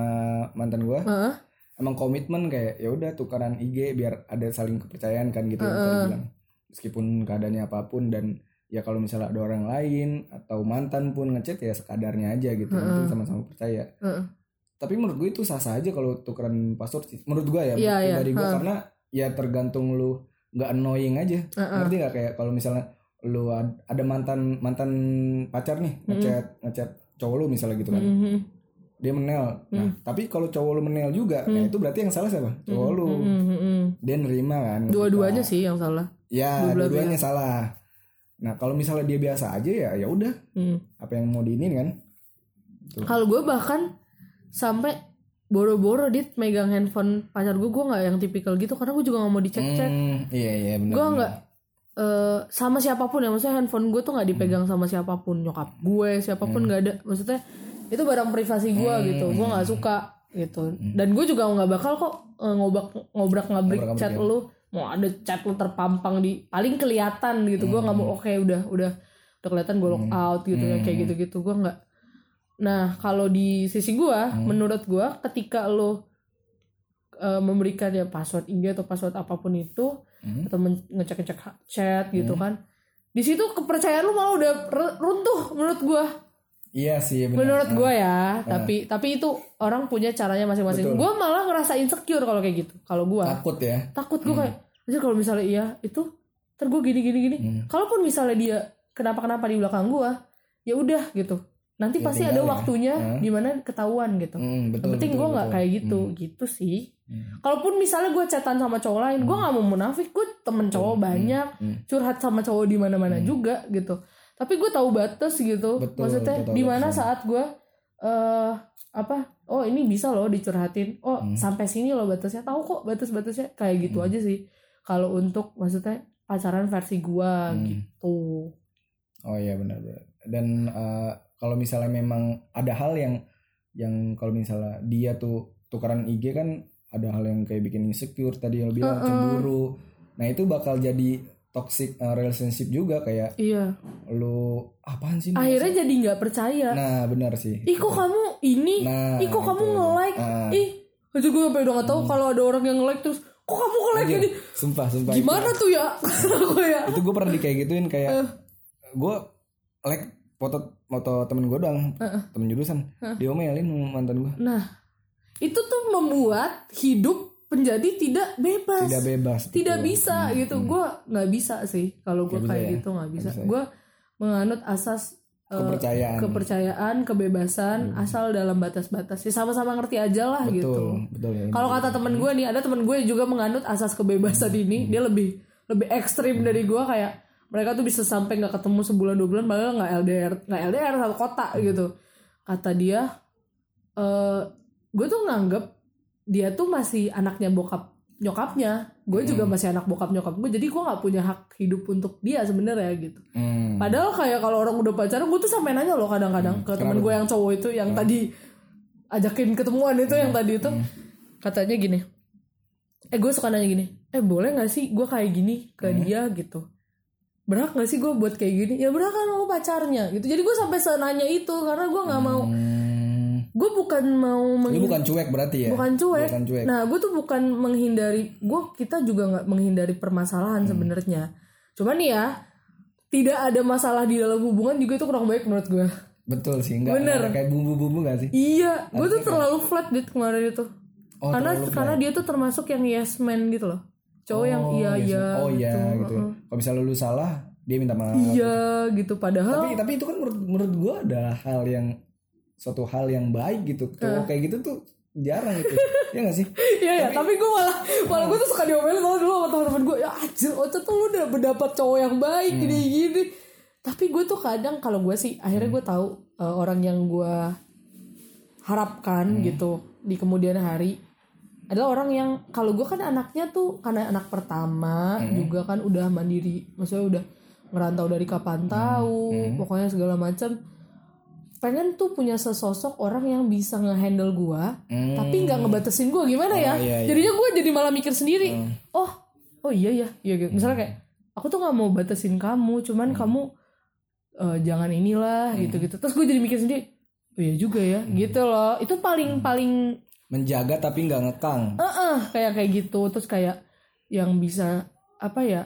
A: mantan gue
B: ah
A: emang komitmen kayak ya udah tukaran IG biar ada saling kepercayaan kan gitu yang tadi bilang. Meskipun keadaannya apa pun dan ya kalau misalnya ada orang lain atau mantan pun ngechat ya sekadarnya aja gitu yang penting sama-sama percaya.
B: Heeh.
A: tapi menurut gue itu sah sah aja kalau tukeran password sih menurut gue ya
B: Iya, iya.
A: pribadi gue
B: Heeh.
A: karena ya tergantung lu nggak annoying aja. Ngerti nggak? Kayak kalau misalnya lu ad- ada mantan mantan pacar nih ngechat ngechat cowok lu misalnya gitu kan.
B: Mhm.
A: Dia menel. Nah tapi kalau cowok lu menel juga nah itu berarti yang salah siapa? Cowok lu.
B: Mhm, mhm.
A: dia nerima kan?
B: Dua-duanya sih yang salah.
A: Ya dua-duanya. salah. Nah kalau misalnya dia biasa aja ya ya udah.
B: Hmm.
A: apa yang mau diinin kan?
B: Kalau gue bahkan sampai boro-boro dit megang handphone pacar gue, gue nggak yang tipikal gitu karena gue juga nggak mau dicek-cek.
A: Hmm, iya iya benar
B: gue nggak eh, sama siapa pun ya, maksudnya handphone gue tuh nggak dipegang sama siapa pun, nyokap gue siapa pun nggak ada, maksudnya itu barang privasi gue gitu, gue nggak suka gitu. Dan gue juga nggak bakal kok eh, ngobrak ngobrak ngabrik chat
A: ya.
B: lu, mau ada chat lu terpampang di paling kelihatan gitu, gue nggak mau oke udah udah. Udah kelihatan gue lock out gitu ya kayak gitu-gitu, gue nggak. Nah, kalau di sisi gua, menurut gua ketika lo eh, memberikan ya password IG atau password apa pun itu
A: Hmm.
B: atau ngecek-ngecek ha- chat gitu kan. Di situ kepercayaan lu malah udah runtuh menurut gua.
A: Iya sih benar
B: Menurut gua ya, tapi tapi itu orang punya caranya masing-masing. Gua malah ngerasa insecure kalau kayak gitu. Kalau gua
A: takut ya
B: takut gua kayak anjir kalau misalnya iya itu ntar gua gini gini gini.
A: Hmm.
B: Kalaupun misalnya dia kenapa-kenapa di belakang gua, ya udah gitu. Nanti
A: Ya
B: pasti ada
A: ya.
B: waktunya
A: Hmm.
B: di mana ketahuan gitu.
A: Hmm, betul
B: Yang penting gue nggak kayak gitu, gitu sih.
A: Hmm.
B: Kalaupun misalnya gue chatan sama cowok lain, gue nggak mau munafik, gue temen cowok banyak,
A: Hmm.
B: curhat sama cowok di mana-mana juga gitu. Tapi gue tahu batas gitu.
A: Betul,
B: Maksudnya di mana saat gue eh apa? Oh ini bisa loh dicurhatin. Oh
A: Hmm.
B: sampai sini loh batasnya. Tahu kok batas-batasnya kayak gitu
A: Hmm.
B: aja sih. Kalau untuk maksudnya pacaran versi gue
A: Hmm.
B: gitu.
A: Oh iya benar benar. Dan eh, kalau misalnya memang ada hal yang yang kalau misalnya dia tuh tukaran IG kan ada hal yang kayak bikin insecure tadi yang lo bilang cemburu. Nah itu bakal jadi toxic eh, relationship juga kayak
B: Iya.
A: lu apaan sih?
B: Akhirnya jadi nggak percaya.
A: Nah benar sih.
B: Ih kok kamu ini?
A: Nah,
B: Ih kok kamu
A: itu.
B: nge-like?
A: Ah.
B: Ih, aja gue sampai udah gak tahu kalau ada orang yang nge-like terus kok kamu nge-like
A: Iya,
B: ini?
A: Sumpah sumpah.
B: Gimana tuh ya? *laughs* gue ya.
A: Itu, gue pernah di kayak gituin kayak
B: Eh.
A: gue like foto foto temen gue doang, temen jurusan. Diomelin sama mantan gue.
B: Nah, itu tuh membuat hidup menjadi tidak bebas.
A: Tidak bebas.
B: Tidak bisa gitu. Gue nggak bisa sih kalau gue kayak
A: ya?
B: gitu nggak bisa.
A: bisa ya?
B: Gue menganut asas eh,
A: Kepercayaan.
B: kepercayaan, kebebasan asal dalam batas-batas. Ya sama-sama ngerti aja lah
A: betul,
B: gitu.
A: betul ya.
B: Kalau kata temen gue nih, ada temen gue juga menganut asas kebebasan ini. Dia lebih lebih ekstrim dari gue kayak mereka tuh bisa sampai nggak ketemu sebulan dua bulan, malah nggak LDR, nggak LDR satu kota gitu. Kata dia, eh gue tuh nganggep dia tuh masih anaknya bokap nyokapnya. Gue juga masih anak bokap nyokap gue, jadi gue nggak punya hak hidup untuk dia sebenarnya gitu.
A: Hmm.
B: Padahal kayak kalau orang udah pacaran, gue tuh sampai nanya loh kadang-kadang ke temen gue yang cowok itu yang tadi ajakin ketemuan itu yang tadi itu. Katanya gini. Eh gue suka nanya gini. eh boleh nggak sih gue kayak gini ke dia? Gitu. Berhak nggak sih gue buat kayak gini? Ya berhak kan mau pacarnya. Gitu. Jadi gue sampai senanya itu karena gue nggak mau
A: Hmm.
B: Gue bukan mau
A: Lu
B: menghin-
A: bukan cuek berarti ya?
B: bukan cuek.
A: Bukan cuek.
B: Nah, gue tuh bukan menghindari, gue kita juga nggak menghindari permasalahan
A: Hmm.
B: sebenarnya. Cuman ya tidak ada masalah di dalam hubungan juga itu kurang baik menurut gue.
A: Betul sih, enggak
B: Bener.
A: enggak kayak bumbu-bumbu gak sih?
B: Iya, gue tuh terlalu flat di kemarin itu.
A: Oh,
B: karena karena dia tuh termasuk yang yes man gitu loh. Cowok yang iya
A: yes,
B: iya.
A: Oh iya gitu.
B: Heeh.
A: Kalau misalnya lu salah, dia minta maaf.
B: Iya gitu. Padahal
A: Tapi tapi itu kan menurut menurut gua adalah hal yang suatu hal yang baik gitu. Cowok kayak gitu tuh jarang gitu. *laughs* Iya gak sih?
B: Iya ya, tapi gue malah malah gue tuh suka diomelin sama dulu sama teman-teman gue. Ya anjir, Ocha tuh lu udah mendapat cowok yang baik
A: Hmm.
B: gini-gini. Tapi gue tuh kadang kalau gue sih akhirnya gue tahu uh, orang yang gue harapkan
A: Hmm.
B: gitu di kemudian hari adalah orang yang kalau gue kan anaknya tuh karena anak pertama
A: Hmm.
B: juga kan udah mandiri, maksudnya udah ngerantau dari kapan
A: Hmm.
B: tahu, pokoknya segala macam. Pengen tuh punya sesosok orang yang bisa ngehandle gua
A: Hmm.
B: tapi nggak ngebatasin gue gimana ya?
A: Oh, iya, iya.
B: jadinya gue jadi malah mikir sendiri oh oh iya ya iya gitu. Misalnya kayak aku tuh nggak mau batasin kamu cuman kamu eh, jangan inilah gitu gitu terus gue jadi mikir sendiri oh iya juga ya gitu loh. Itu paling paling
A: Menjaga tapi nggak ngekang.
B: eh eh, kayak kayak gitu. Terus kayak yang bisa apa ya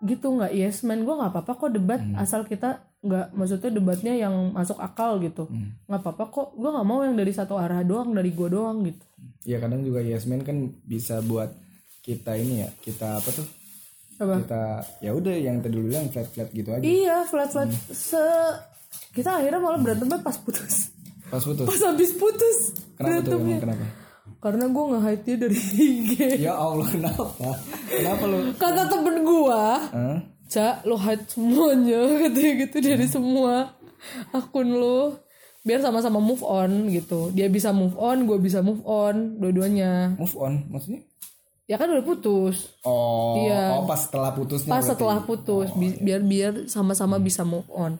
B: gitu nggak? Yes man. Gue nggak apa-apa kok debat asal kita nggak maksudnya debatnya yang masuk akal gitu nggak apa-apa kok gue nggak mau yang dari satu arah doang dari gue doang gitu
A: Ya kadang juga yes man kan bisa buat kita ini ya, kita apa tuh?
B: apa
A: Kita ya udah yang tadi dulu yang flat flat gitu aja.
B: Iya flat flat se kita akhirnya malah berantemnya pas putus
A: Pas putus.
B: pas habis putus
A: Kenapa tuh emang kenapa?
B: karena gue nge hide dia dari *laughs* IG
A: Ya Allah kenapa? Kenapa lu?
B: kata temen gue
A: Hah?
B: Cak lo hide semuanya *laughs* katanya gitu dari semua akun lo biar sama-sama move on gitu dia bisa move on gue bisa move on dua-duanya
A: Move on maksudnya?
B: ya kan udah putus
A: Oh,
B: Iya.
A: oh pas setelah putusnya.
B: pas
A: berarti.
B: setelah putus bi- biar biar sama-sama bisa move on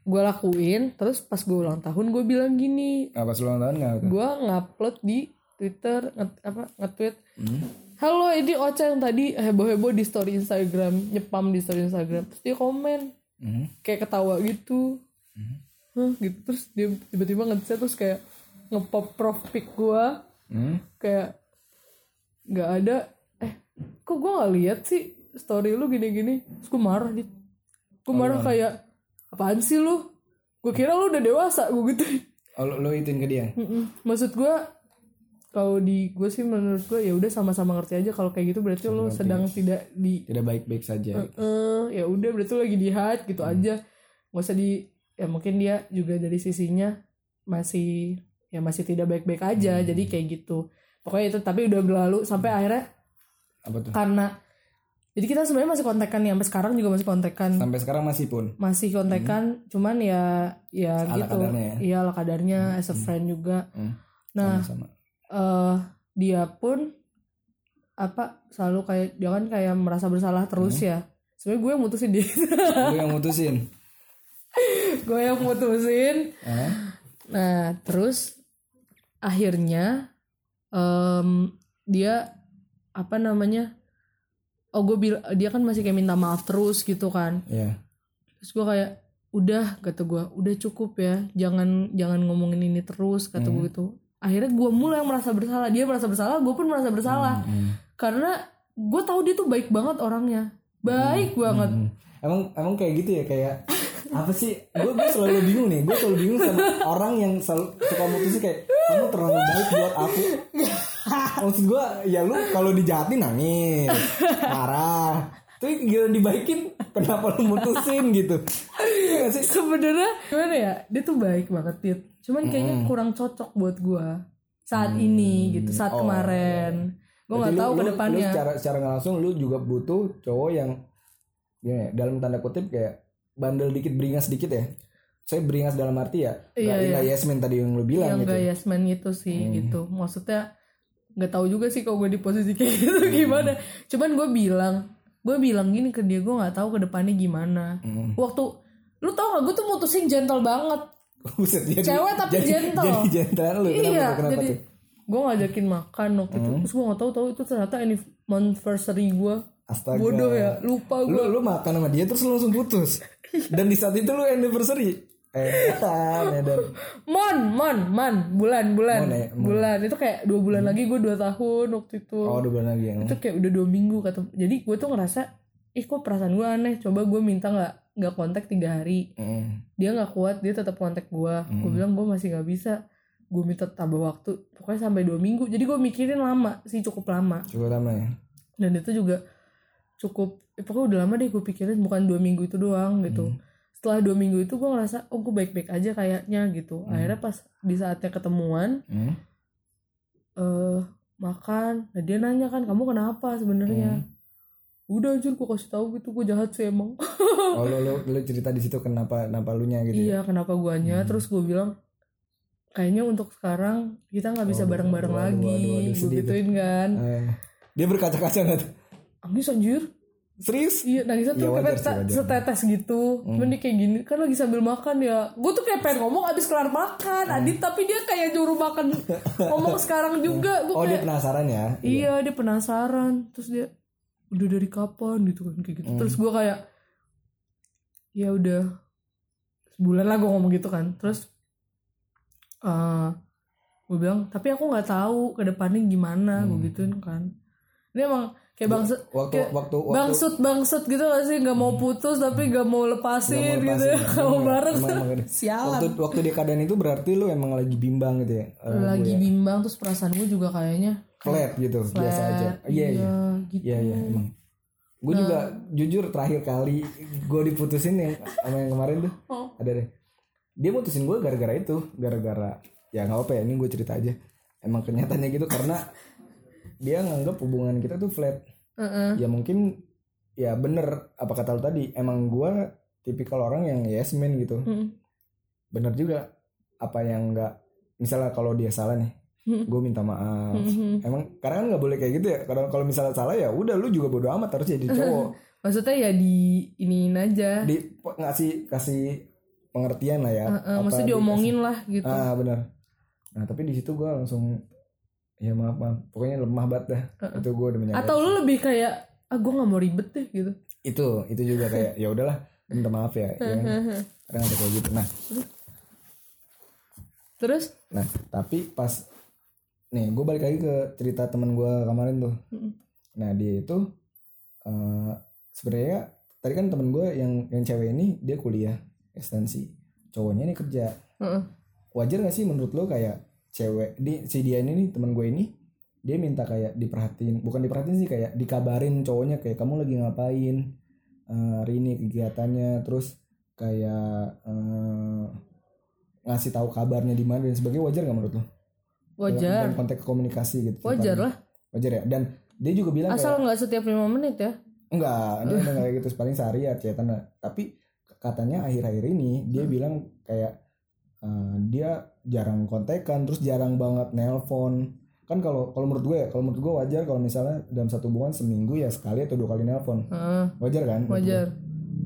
B: gue lakuin terus pas gue ulang tahun gue bilang gini
A: Nah, pas ulang tahun nggak?
B: gue ngupload di Twitter nge apa nge-tweet halo ini Ocha yang tadi heboh-heboh di story Instagram nyepam di story Instagram. Terus dia komen.
A: Hmm.
B: kayak ketawa gitu. Hah, gitu. Terus dia tiba-tiba nge terus kayak ngepop prof pic gue
A: Hmm?
B: kayak nggak ada. Eh kok gue nggak lihat sih story lu gini-gini? Terus gue marah dit. Gue marah kayak apaan sih lu? Gue kira lu udah dewasa gue gitu.
A: Oh, lu, lu ituin ke dia?
B: maksud gue kalau di gue sih menurut gue ya udah sama-sama ngerti aja kalau kayak gitu berarti lu sedang tidak di
A: Tidak baik-baik saja.
B: eh ya udah berarti lu lagi di hide gitu aja nggak usah di ya mungkin dia juga dari sisinya masih ya masih tidak baik-baik aja jadi kayak gitu pokoknya itu tapi udah berlalu sampai akhirnya
A: Apa tuh?
B: karena jadi kita sebenarnya masih kontekan nih sampai sekarang juga masih kontekan
A: Sampai sekarang masih pun.
B: masih kontekan cuman ya ya
A: Ala
B: gitu
A: kadarnya ya?
B: iya ala kadarnya as a friend juga
A: Hmm.
B: nah
A: Sama-sama.
B: Eh dia pun apa selalu kayak dia kan kayak merasa bersalah terus
A: Hmm.
B: ya sebenarnya gue yang mutusin dia
A: Lu yang mutusin. *laughs*
B: gue yang mutusin
A: Hah?
B: nah terus akhirnya em, dia apa namanya oh gue bilang dia kan masih kayak minta maaf terus gitu kan
A: Iya.
B: terus gue kayak udah kata gue udah cukup ya jangan jangan ngomongin ini terus kata gue gitu akhirnya gue mulai yang merasa bersalah dia merasa bersalah gue pun merasa bersalah
A: Hmm.
B: karena gue tahu dia tuh baik banget orangnya baik banget
A: Hmm. Emang emang kayak gitu ya kayak *laughs* apa sih? Gue gue selalu bingung nih. Gue selalu bingung sama *laughs* orang yang selalu suka mutusin kayak kamu terlalu baik buat aku. *laughs* Maksud gue ya lu kalau dijahatin nangis, marah. Tapi gila dibaikin kenapa lu mutusin gitu? Iya nggak sih?
B: sebenarnya gimana ya dia tuh baik banget Tit. cuman kayaknya kurang cocok buat gue saat ini gitu saat
A: Oh,
B: kemarin gue nggak
A: Berarti lu-
B: tahu
A: lu-
B: ke
A: lu
B: depannya
A: secara secara nggak langsung lu juga butuh cowok yang gimana ya, dalam tanda kutip kayak bandel dikit beringas dikit ya. Saya beringas dalam arti ya
B: Iya,
A: nggak
B: iya.
A: nggak yes man tadi yang lu bilang
B: yang
A: gitu.
B: gak yes man gitu sih
A: Hmm.
B: gitu maksudnya nggak tahu juga sih kalau gue di posisi kayak gitu
A: Hmm.
B: gimana cuman gue bilang gue bilang gini ke dia gue nggak tahu ke depannya gimana
A: Hmm.
B: waktu lu tau gak gue tuh mutusin gentle banget *laughs*
A: Buset, jadi,
B: Cewek tapi
A: jadi,
B: gentle.
A: Jadi gentle lu. Kenapa,
B: iya
A: kenapa
B: jadi
A: tuh?
B: gue ngajakin makan waktu itu terus gue nggak tahu tahu itu ternyata anniv- monthversary gue
A: Astaga.
B: bodoh ya lupa
A: Lu
B: gue
A: lu makan sama dia terus lu langsung putus. *laughs* Dan di saat itu lu anniversary. Eh, *laughs* Medan.
B: mon mon mon. Bulan bulan.
A: Mon ya, mon.
B: bulan. Itu kayak dua bulan lagi gue dua tahun waktu itu.
A: Oh, dua bulan lagi ya.
B: itu kayak udah dua minggu kata jadi gue tuh ngerasa ih kok perasaan gue aneh? Coba gue minta nggak nggak kontak tiga hari.
A: Mm.
B: dia nggak kuat dia tetap kontak gue gue bilang gue masih nggak bisa. Gue minta tambah waktu pokoknya sampai dua minggu. Jadi gue mikirin lama sih cukup lama.
A: Cukup lama ya.
B: dan itu juga cukup eh, pokoknya udah lama deh gue pikirin bukan dua minggu itu doang gitu setelah dua minggu itu gue ngerasa oh gue baik-baik aja kayaknya gitu. Akhirnya pas di saatnya ketemuan
A: Hmm.
B: eh makan nah dia nanya kan kamu kenapa sebenarnya? Udah anjir gue kasih tahu gitu gue jahat sih emang.
A: Oh, lu, lu, lu *laughs* cerita di situ kenapa kenapa lu nya gitu. ya?
B: iya kenapa guanya. Terus gue bilang kayaknya untuk sekarang kita nggak bisa
A: Waduh,
B: bareng-bareng
A: waduh,
B: lagi gue gituin kan.
A: Eh, dia berkaca-kaca nggak tuh?
B: Anjir
A: Serius?
B: Iya nangisnya tuh
A: Iya,
B: kayak
A: sih,
B: setetes gitu. Cuman dia kayak gini Kan lagi sambil makan ya. Gue tuh kayak pengen ngomong abis kelar makan Adit tapi dia kayak nyuruh makan. Ngomong *laughs* sekarang juga Gue
A: Oh, dia
B: kayak
A: penasaran ya.
B: Iya dia penasaran. Terus dia Udah dari kapan? gitu kan Kayak gitu. Terus gue kayak Ya udah. Sebulan lah gue ngomong gitu kan. Terus eh Gue bilang Tapi aku gak tahu Ke depannya gimana Gue gituin kan. Ini emang Kayak bangsa
A: Waktu
B: kayak
A: waktu waktu
B: bangsut bangsut gitu gak sih nggak mau putus tapi nggak mau lepasin,
A: Nggak mau
B: gitu
A: lepasin. *laughs*
B: nggak mau
A: Emang-
B: bareng
A: emang- emang ada.
B: sialan
A: waktu waktu di keadaan itu berarti lu emang lagi bimbang gitu ya. Eh,
B: lagi bimbang terus perasaan gue juga kayaknya
A: flat gitu, biasa aja. Iya, iya.
B: gitu
A: Iya, iya, emang. Gue juga jujur terakhir kali gue diputusin yang sama yang kemarin tuh.
B: Oh.
A: Ada deh. Dia mutusin gue gara-gara itu, gara-gara ya nggak apa ya, ini gue cerita aja. Emang kenyataannya gitu karena dia nganggap hubungan kita tuh flat.
B: Heeh.
A: Ya mungkin ya bener apa kata lu tadi, emang gue tipikal orang yang yes man gitu.
B: Mm.
A: Bener juga apa yang nggak misalnya kalau dia salah nih,
B: Hmm.
A: gue minta maaf.
B: Mhm.
A: Emang karena kan nggak boleh kayak gitu ya. Kalau kalau misalnya salah ya udah lu juga bodo amat harus jadi cowok.
B: maksudnya ya di iniin aja
A: Di ngasih kasih pengertian lah ya.
B: Heeh,
A: Apa
B: maksudnya diomongin lah gitu
A: Ah benar. Nah tapi di situ gue langsung ya maaf maaf. Pokoknya lemah banget dah. Itu gue udah menyadari.
B: atau lu lebih kayak ah gue nggak mau ribet deh gitu
A: Itu itu juga kayak ya udahlah minta maaf ya. ya. Kadang ada kayak gitu. Nah
B: terus
A: Nah, tapi pas nih gue balik lagi ke cerita teman gue kemarin tuh. Nah, dia itu eh sebenarnya tadi kan temen gue yang yang cewek ini dia kuliah ekstensi. Cowoknya ini kerja.
B: Heeh.
A: Wajar gak sih menurut lo kayak cewek di si dia ini nih teman gue ini dia minta kayak diperhatiin, bukan diperhatiin sih kayak dikabarin cowoknya kayak kamu lagi ngapain? Eh, hari ini kegiatannya, terus kayak eh, ngasih tahu kabarnya di mana dan sebagainya wajar gak menurut lo?
B: wajar.
A: Dalam konteks komunikasi gitu
B: wajar lah.
A: Wajar ya dan dia juga bilang
B: asal nggak setiap lima menit ya?
A: Enggak dia *laughs* enggak kayak gitu paling sehari ya tapi katanya akhir-akhir ini dia
B: Hmm.
A: bilang kayak eh, dia jarang kontekan terus jarang banget nelpon. Kan kalau kalau menurut gue ya kalau menurut gue wajar kalau misalnya dalam satu hubungan seminggu ya sekali atau dua kali nelpon.
B: Heeh,
A: wajar kan?
B: Wajar.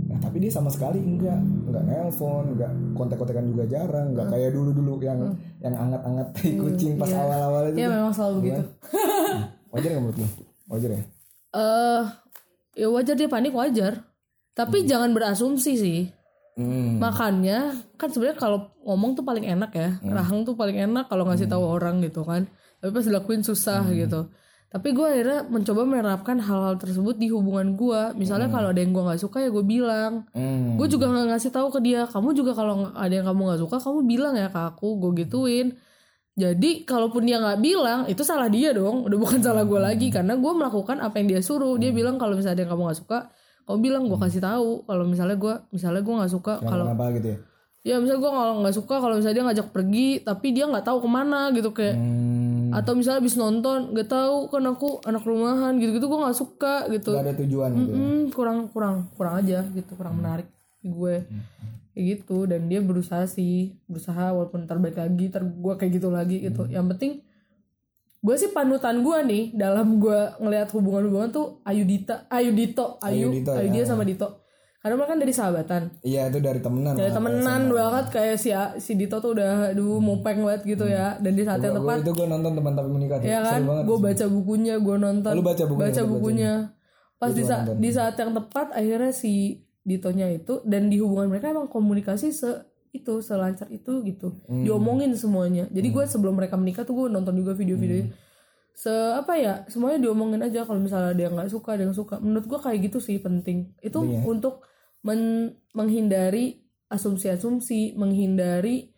A: Nah tapi dia sama sekali enggak. Enggak nelpon enggak kontek-kontekan juga jarang enggak kayak dulu-dulu yang yang anget-anget *laughs* tai kucing pas
B: Hmm. iya.
A: awal-awal itu
B: ya
A: tuh.
B: memang selalu begitu.
A: Wajar nggak menurut lo wajar ya?
B: Eh ya wajar dia panik wajar. Tapi jangan berasumsi sih
A: hmm.
B: makanya kan sebenarnya kalau ngomong tuh paling enak ya. Rahang tuh paling enak kalau ngasih tahu orang gitu kan. Tapi pas dilakuin susah gitu. Tapi gue akhirnya mencoba menerapkan hal-hal tersebut di hubungan gue misalnya kalau ada yang gue nggak suka ya gue bilang.
A: Hmm.
B: gue juga nggak ngasih tahu ke dia. Kamu juga kalau ada yang kamu nggak suka kamu bilang ya ke aku gue gituin. Jadi kalaupun dia nggak bilang itu salah dia dong. Udah bukan salah gue lagi. Karena gue melakukan apa yang dia suruh. Dia bilang kalau misalnya ada yang kamu nggak suka kamu bilang gue kasih tahu kalau misalnya gue misalnya gue nggak suka
A: Kalau apa gitu ya?
B: Ya misalnya gue kalau nggak suka kalau misalnya dia ngajak pergi tapi dia nggak tahu ke mana gitu kayak
A: hmm.
B: atau misalnya habis nonton nggak tahu kan aku anak rumahan gitu gitu gue nggak suka gitu.
A: Gak ada tujuan gitu ya.
B: Hmm, kurang kurang kurang aja gitu kurang menarik di gue kayak gitu dan dia berusaha sih berusaha walaupun ntar balik lagi ntar gue kayak gitu lagi gitu. Yang penting gue sih panutan gue nih dalam gue ngelihat hubungan-hubungan tuh Ayu Dita Ayu Dito Ayu
A: Ayu ya.
B: dia sama Dito. Karena mereka kan dari sahabatan.
A: Iya itu dari temenan
B: dari temenan banget kayak si si Dito tuh udah aduh mupeng banget gitu ya. Dan di saat yang tepat
A: itu gue nonton teman tapi menikah tuh.
B: ya kan? Gue baca bukunya gue nonton.
A: Lu baca bukunya,
B: baca bukunya. pas di saat
A: nonton.
B: di saat yang tepat akhirnya si Ditonya itu dan di hubungan mereka emang komunikasi se itu selancar itu gitu.
A: Hmm.
B: diomongin semuanya. Jadi gue sebelum mereka menikah tuh gue nonton juga video-videonya
A: Hmm.
B: se apa ya semuanya diomongin aja kalau misalnya ada yang nggak suka ada yang suka. Menurut gue kayak gitu sih penting. Itu
A: Iya.
B: untuk men- menghindari asumsi-asumsi menghindari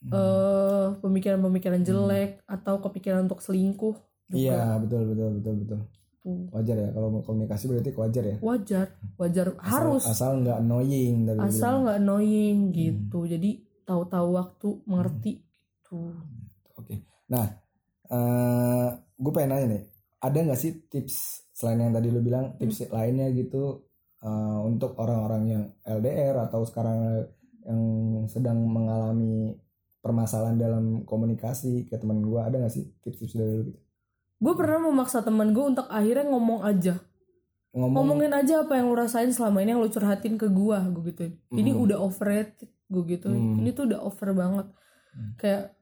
A: Hmm.
B: eh, pemikiran-pemikiran jelek atau kepikiran untuk selingkuh.
A: Iya betul betul betul betul
B: Tuh.
A: wajar ya kalau komunikasi berarti wajar ya?
B: Wajar wajar harus.
A: asal nggak annoying dari
B: asal nggak annoying gitu. Jadi tahu-tahu waktu mengerti tuh
A: Oke. Nah, eh gue pengen nanya nih, ada nggak sih tips selain yang tadi lu bilang tips lainnya gitu eh, untuk orang-orang yang LDR atau sekarang yang sedang mengalami permasalahan dalam komunikasi ke teman gue ada nggak sih tips-tips dari lu gitu?
B: Gue pernah memaksa teman gue untuk akhirnya ngomong aja.
A: Ngomong,
B: ngomongin aja apa yang lu rasain selama ini yang lu curhatin ke gue gue gituin. Ini
A: Hmm.
B: udah overrated gue gituin.
A: Hmm.
B: ini tuh udah over banget. Kayak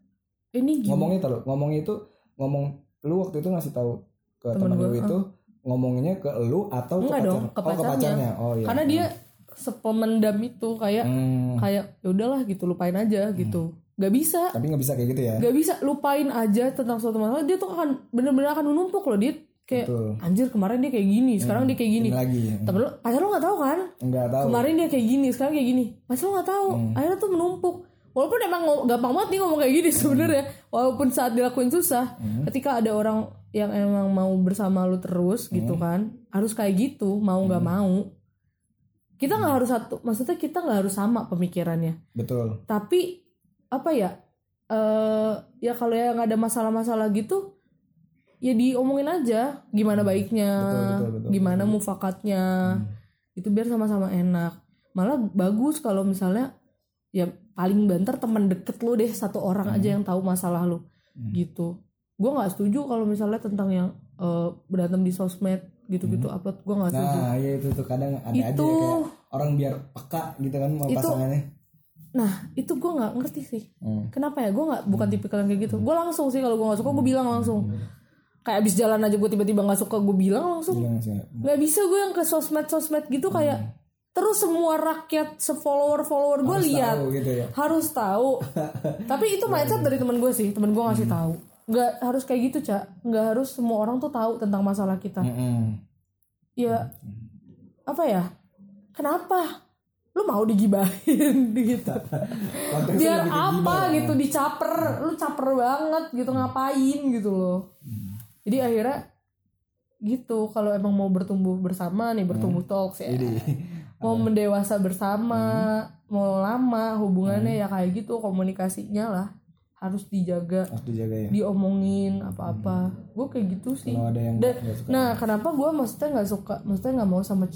B: ini gimana?
A: Ngomongnya tuh, ngomongnya itu ngomong lu waktu itu ngasih tahu ke
B: Temen
A: teman
B: gua,
A: lu itu ngomonginnya ke lu atau
B: Enggak
A: ke
B: dong,
A: pacar-
B: ke
A: oh, ke
B: pacarnya.
A: pacarnya. Oh iya.
B: karena dia sepemendam itu kayak
A: Hmm,
B: kayak ya udahlah gitu lupain aja gitu nggak bisa.
A: Tapi nggak bisa kayak gitu ya.
B: nggak bisa. Lupain aja tentang suatu masalah. Dia tuh akan bener-bener akan menumpuk loh dia kayak
A: Betul.
B: anjir kemarin dia kayak gini sekarang dia kayak gini.
A: Ini lagi.
B: tapi lu pacar lu nggak tahu kan?
A: Enggak tahu.
B: kemarin dia kayak gini sekarang kayak gini. Pacar lu nggak tahu. Akhirnya tuh menumpuk. Walaupun emang gampang banget nih ngomong kayak gini *laughs* sebenarnya. Walaupun saat dilakuin susah ketika ada orang yang emang mau bersama lu terus gitu kan harus kayak gitu mau nggak mau kita nggak harus satu maksudnya kita nggak harus sama pemikirannya.
A: Betul.
B: tapi apa ya eh ya kalau yang ada masalah-masalah gitu ya diomongin aja gimana baiknya
A: Betul, betul, betul.
B: gimana mufakatnya itu biar sama-sama enak. Malah bagus kalau misalnya ya paling banter teman deket lu deh satu orang aja yang tahu masalah lu gitu. Gue nggak setuju kalau misalnya tentang yang eh, berantem di sosmed gitu-gitu upload gue nggak setuju.
A: Nah, iya itu tuh kadang ada aja
B: Itu-
A: ya, kayak orang biar peka gitu kan mau
B: Itu-
A: pasangannya.
B: Nah itu gue nggak ngerti sih
A: Hmm.
B: Kenapa ya? Gue nggak bukan tipikal yang kayak gitu. Gue langsung sih kalau gue nggak suka gue bilang langsung. Kayak abis jalan aja gue tiba-tiba nggak suka gue bilang langsung.
A: Bilang sih.
B: Nggak bisa gue yang ke sosmed sosmed gitu kayak terus semua rakyat sefollower follower gue lihat
A: gitu ya.
B: harus tahu. *laughs* Tapi itu mindset dari temen gue sih. Temen gue ngasih tahu. Nggak harus kayak gitu cak. Nggak harus semua orang tuh tahu tentang masalah kita.
A: Mm-mm.
B: Ya apa ya? Kenapa? Lu mau digibahin? *laughs* Gitu. Biar apa?
A: gimana?
B: gitu dicaper. Lu caper banget gitu ngapain? Gitu loh. Jadi akhirnya gitu kalau emang mau bertumbuh bersama nih bertumbuh talks ya.
A: Jadi *laughs*
B: mau mendewasa bersama mau lama hubungannya ya kayak gitu komunikasinya lah harus dijaga
A: harus dijaga ya.
B: diomongin apa-apa. Gue kayak gitu sih.
A: Kalau ada yang
B: Dan-
A: nggak suka.
B: nah kenapa gue maksudnya nggak suka maksudnya nggak mau sama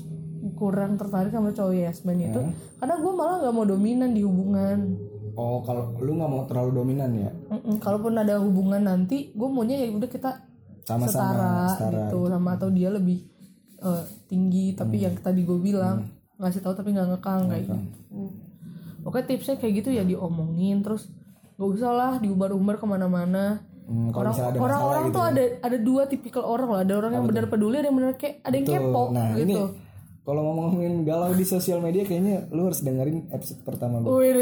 B: kurang tertarik sama cowok Yasmin itu karena gue malah nggak mau dominan di hubungan.
A: Oh, kalau lu nggak mau terlalu dominan ya.
B: Mm-mm, kalaupun ada hubungan nanti gue maunya ya udah kita
A: Sama-sama
B: setara,
A: setara
B: gitu sama atau dia lebih eh, tinggi tapi yang tadi gue bilang
A: Hmm.
B: ngasih tahu tapi nggak ngekang kayak gitu. Oke tipsnya kayak gitu ya diomongin terus gak usah lah diumbar-umbar ke mana-mana.
A: Hmm, kalau
B: orang
A: misalnya ada
B: orang
A: masalah
B: orang
A: gitu
B: tuh
A: ya.
B: ada ada dua tipikal orang lah ada orang yang benar peduli ada yang benar kayak ada yang
A: Tuh,
B: kepo
A: Nah, ini
B: gitu
A: kalau ngomongin galau di sosial media kayaknya lu harus dengerin episode pertama gue.
B: Wih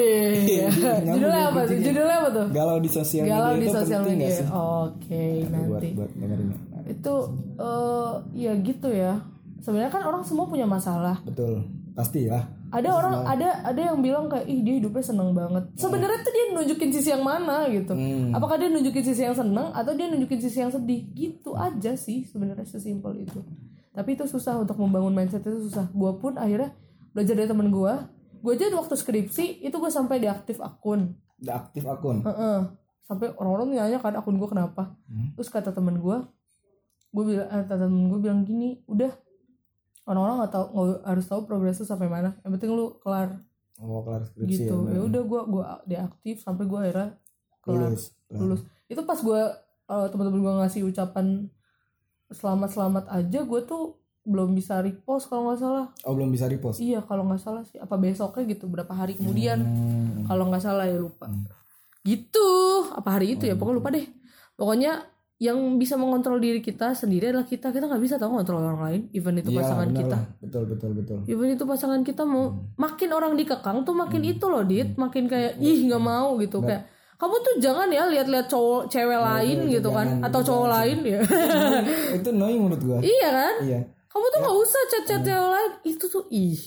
B: *laughs*
A: Iya, nyambung
B: judulnya apa tuh
A: bridging-nya.
B: judulnya apa tuh
A: Galau di sosial
B: galau
A: media
B: di
A: itu
B: sosial media
A: sih?
B: oke
A: buat
B: nanti
A: buat dengerin. Nah,
B: itu eh ya gitu ya sebenarnya kan orang semua punya masalah
A: betul. Pasti ya.
B: ada orang ada ada yang bilang kayak ih dia hidupnya seneng banget sebenarnya tuh dia nunjukin sisi yang mana gitu
A: Hmm.
B: apakah dia nunjukin sisi yang seneng atau dia nunjukin sisi yang sedih gitu aja sih sebenarnya sesimpel itu tapi itu susah untuk membangun mindset itu susah. Gue pun akhirnya belajar dari temen gue gue aja waktu skripsi itu gue sampai deaktif akun.
A: Udah aktif akun.
B: Heeh. sampai orang-orang nanya kan akun gue kenapa. Terus kata temen gue gue bilang eh, kata temen gue bilang gini udah orang-orang nggak tahu nggak harus tahu progres lu sampai mana. Yang penting lu kelar.
A: Oh, kelar skripsi
B: gitu.
A: ya.
B: ya udah gue gue deaktif sampai gue akhirnya kelar.
A: Lulus.
B: lulus. Itu pas gue uh, teman-teman gue ngasih ucapan selamat selamat aja gue tuh belum bisa repost kalau nggak salah.
A: Oh belum bisa repost.
B: iya kalau nggak salah sih. Apa besoknya gitu berapa hari kemudian.
A: Hmm.
B: kalau nggak salah ya lupa. Gitu. Apa hari itu ya? Pokoknya lupa deh. Pokoknya yang bisa mengontrol diri kita sendiri adalah kita. Kita nggak bisa tahu ngontrol orang lain even itu
A: Iya,
B: pasangan
A: benar
B: kita.
A: lah. Betul betul betul.
B: even itu pasangan kita mau
A: Hmm.
B: makin orang dikekang tuh makin itu loh dit. Makin kayak ih nggak mau gitu. Kayak kamu tuh jangan ya lihat-lihat cowok cewek lain gitu kan
A: jangan,
B: atau cowok lain ya.
A: Itu annoying menurut gua.
B: iya kan?
A: Iya.
B: kamu tuh nggak usah chat-chat cewek lain itu tuh ih.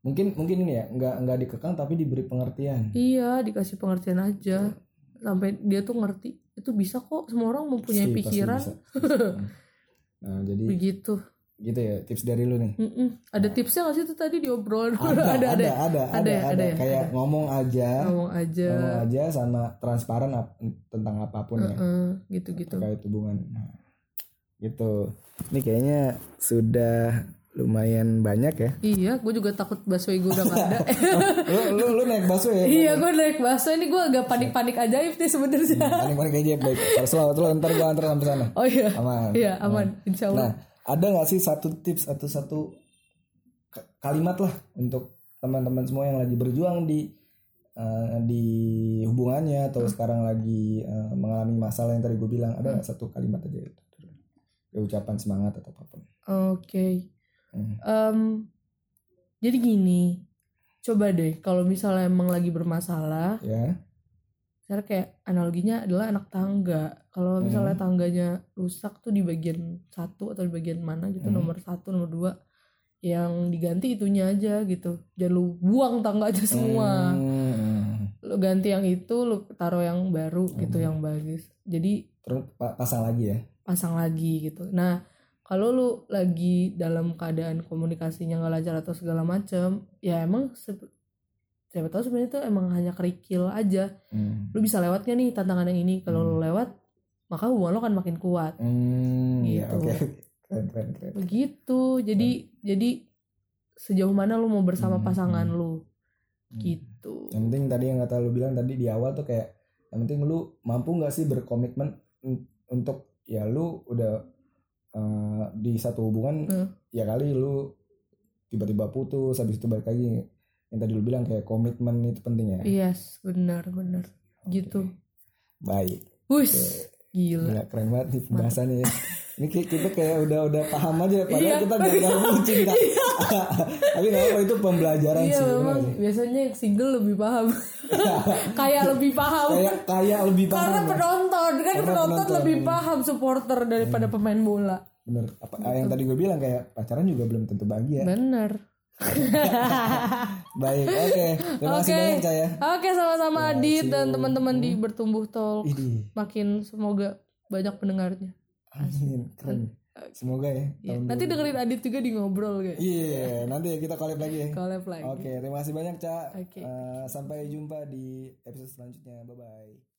A: Mungkin mungkin ini ya nggak nggak dikekang tapi diberi pengertian.
B: iya dikasih pengertian aja. Sampai dia tuh ngerti itu bisa kok semua orang mempunyai
A: Pasti, pasti
B: pikiran.
A: bisa. *laughs* nah jadi
B: begitu
A: gitu ya tips dari lu nih.
B: Mm-mm. ada tipsnya nggak sih tuh tadi diobrol *laughs*
A: Ada ada ada ada ada,
B: Ada ya, ada ya,
A: kayak ngomong aja
B: ngomong aja
A: ngomong aja sama transparan ap- tentang apa pun ya
B: Eh, gitu-gitu
A: terkait hubungan. Nah, gitu. Ini kayaknya sudah lumayan banyak ya.
B: iya gue juga takut busway gue udah gak ada *laughs*
A: lu, lu, lu naik busway ya?
B: iya gue naik busway ini gue agak panik-panik ajaib nih sebenarnya
A: Panik-panik aja baik. Selamat lu ntar gua antar sampai sana.
B: oh iya
A: Aman.
B: iya aman insya Allah
A: Nah, ada nggak sih satu tips atau satu kalimat lah untuk teman-teman semua yang lagi berjuang di eh, di hubungannya atau sekarang lagi eh, mengalami masalah yang tadi gue bilang? Ada nggak satu kalimat aja itu ya, ucapan semangat atau apa pun.
B: Oke.
A: Hmm.
B: Em, jadi gini coba deh kalau misalnya emang lagi bermasalah
A: ya.
B: Karena kayak analoginya adalah anak tangga. Kalau
A: Hmm.
B: misalnya tangganya rusak tuh di bagian satu atau di bagian mana gitu
A: Hmm.
B: nomor satu nomor dua yang diganti itunya aja gitu. Jangan lu buang tangga aja semua.
A: Hmm.
B: Lu ganti yang itu, lu taruh yang baru gitu yang bagus. Jadi
A: terus pa- pasang lagi ya
B: pasang lagi gitu. Nah kalau lu lagi dalam keadaan komunikasinya nggak lancar atau segala macam, ya emang siapa tahu sebenarnya itu emang hanya kerikil aja
A: Hmm.
B: lu bisa lewat gak nih tantangan yang ini kalau lu lewat maka hubungan lo akan makin kuat.
A: Hmm, ya,
B: Gitu.
A: oke. *laughs* Keren keren keren.
B: Begitu. Jadi jadi sejauh mana lu mau bersama
A: Hmm,
B: pasangan
A: hmm.
B: lu gitu.
A: Yang penting tadi yang kata lu bilang tadi di awal tuh kayak yang penting lu mampu nggak sih berkomitmen un- untuk ya lu udah eh, di satu hubungan
B: Hmm.
A: ya kali lu tiba-tiba putus habis itu balik lagi. Yang tadi lu bilang kayak komitmen itu penting ya.
B: yes benar benar. Gitu.
A: Baik.
B: Wus gila
A: Gila keren banget nih pembahasannya ya. Ini ki- kita kayak udah udah paham aja padahal
B: Iya.
A: kita gak ngomong *laughs* cinta. *laughs* Tapi nggak apa itu pembelajaran
B: iya
A: sih
B: memang
A: sih.
B: biasanya yang single lebih paham *laughs* kayak lebih paham
A: Kayak kayak lebih paham.
B: karena
A: ya.
B: penonton kan
A: Karena
B: penonton
A: penonton, Hmm.
B: lebih
A: iya.
B: paham supporter daripada pemain bola
A: Bener. Apa yang tadi gue bilang kayak pacaran juga belum tentu bahagia.
B: bener *laughs*
A: Baik, oke. Terima kasih
B: Oke.
A: banyak Caya.
B: Oke sama-sama
A: Ya,
B: Adit dan teman-teman di bertumbuh talk makin semoga banyak pendengarnya.
A: amin, keren. Semoga ya.
B: Ya,
A: tahun
B: nanti dengerin Adit juga di ngobrol kayak.
A: Iya, nanti ya kita collab lagi ya.
B: Collab lagi.
A: Oke, terima kasih banyak Cak.
B: Oke.
A: Eh, sampai jumpa di episode selanjutnya. Bye bye.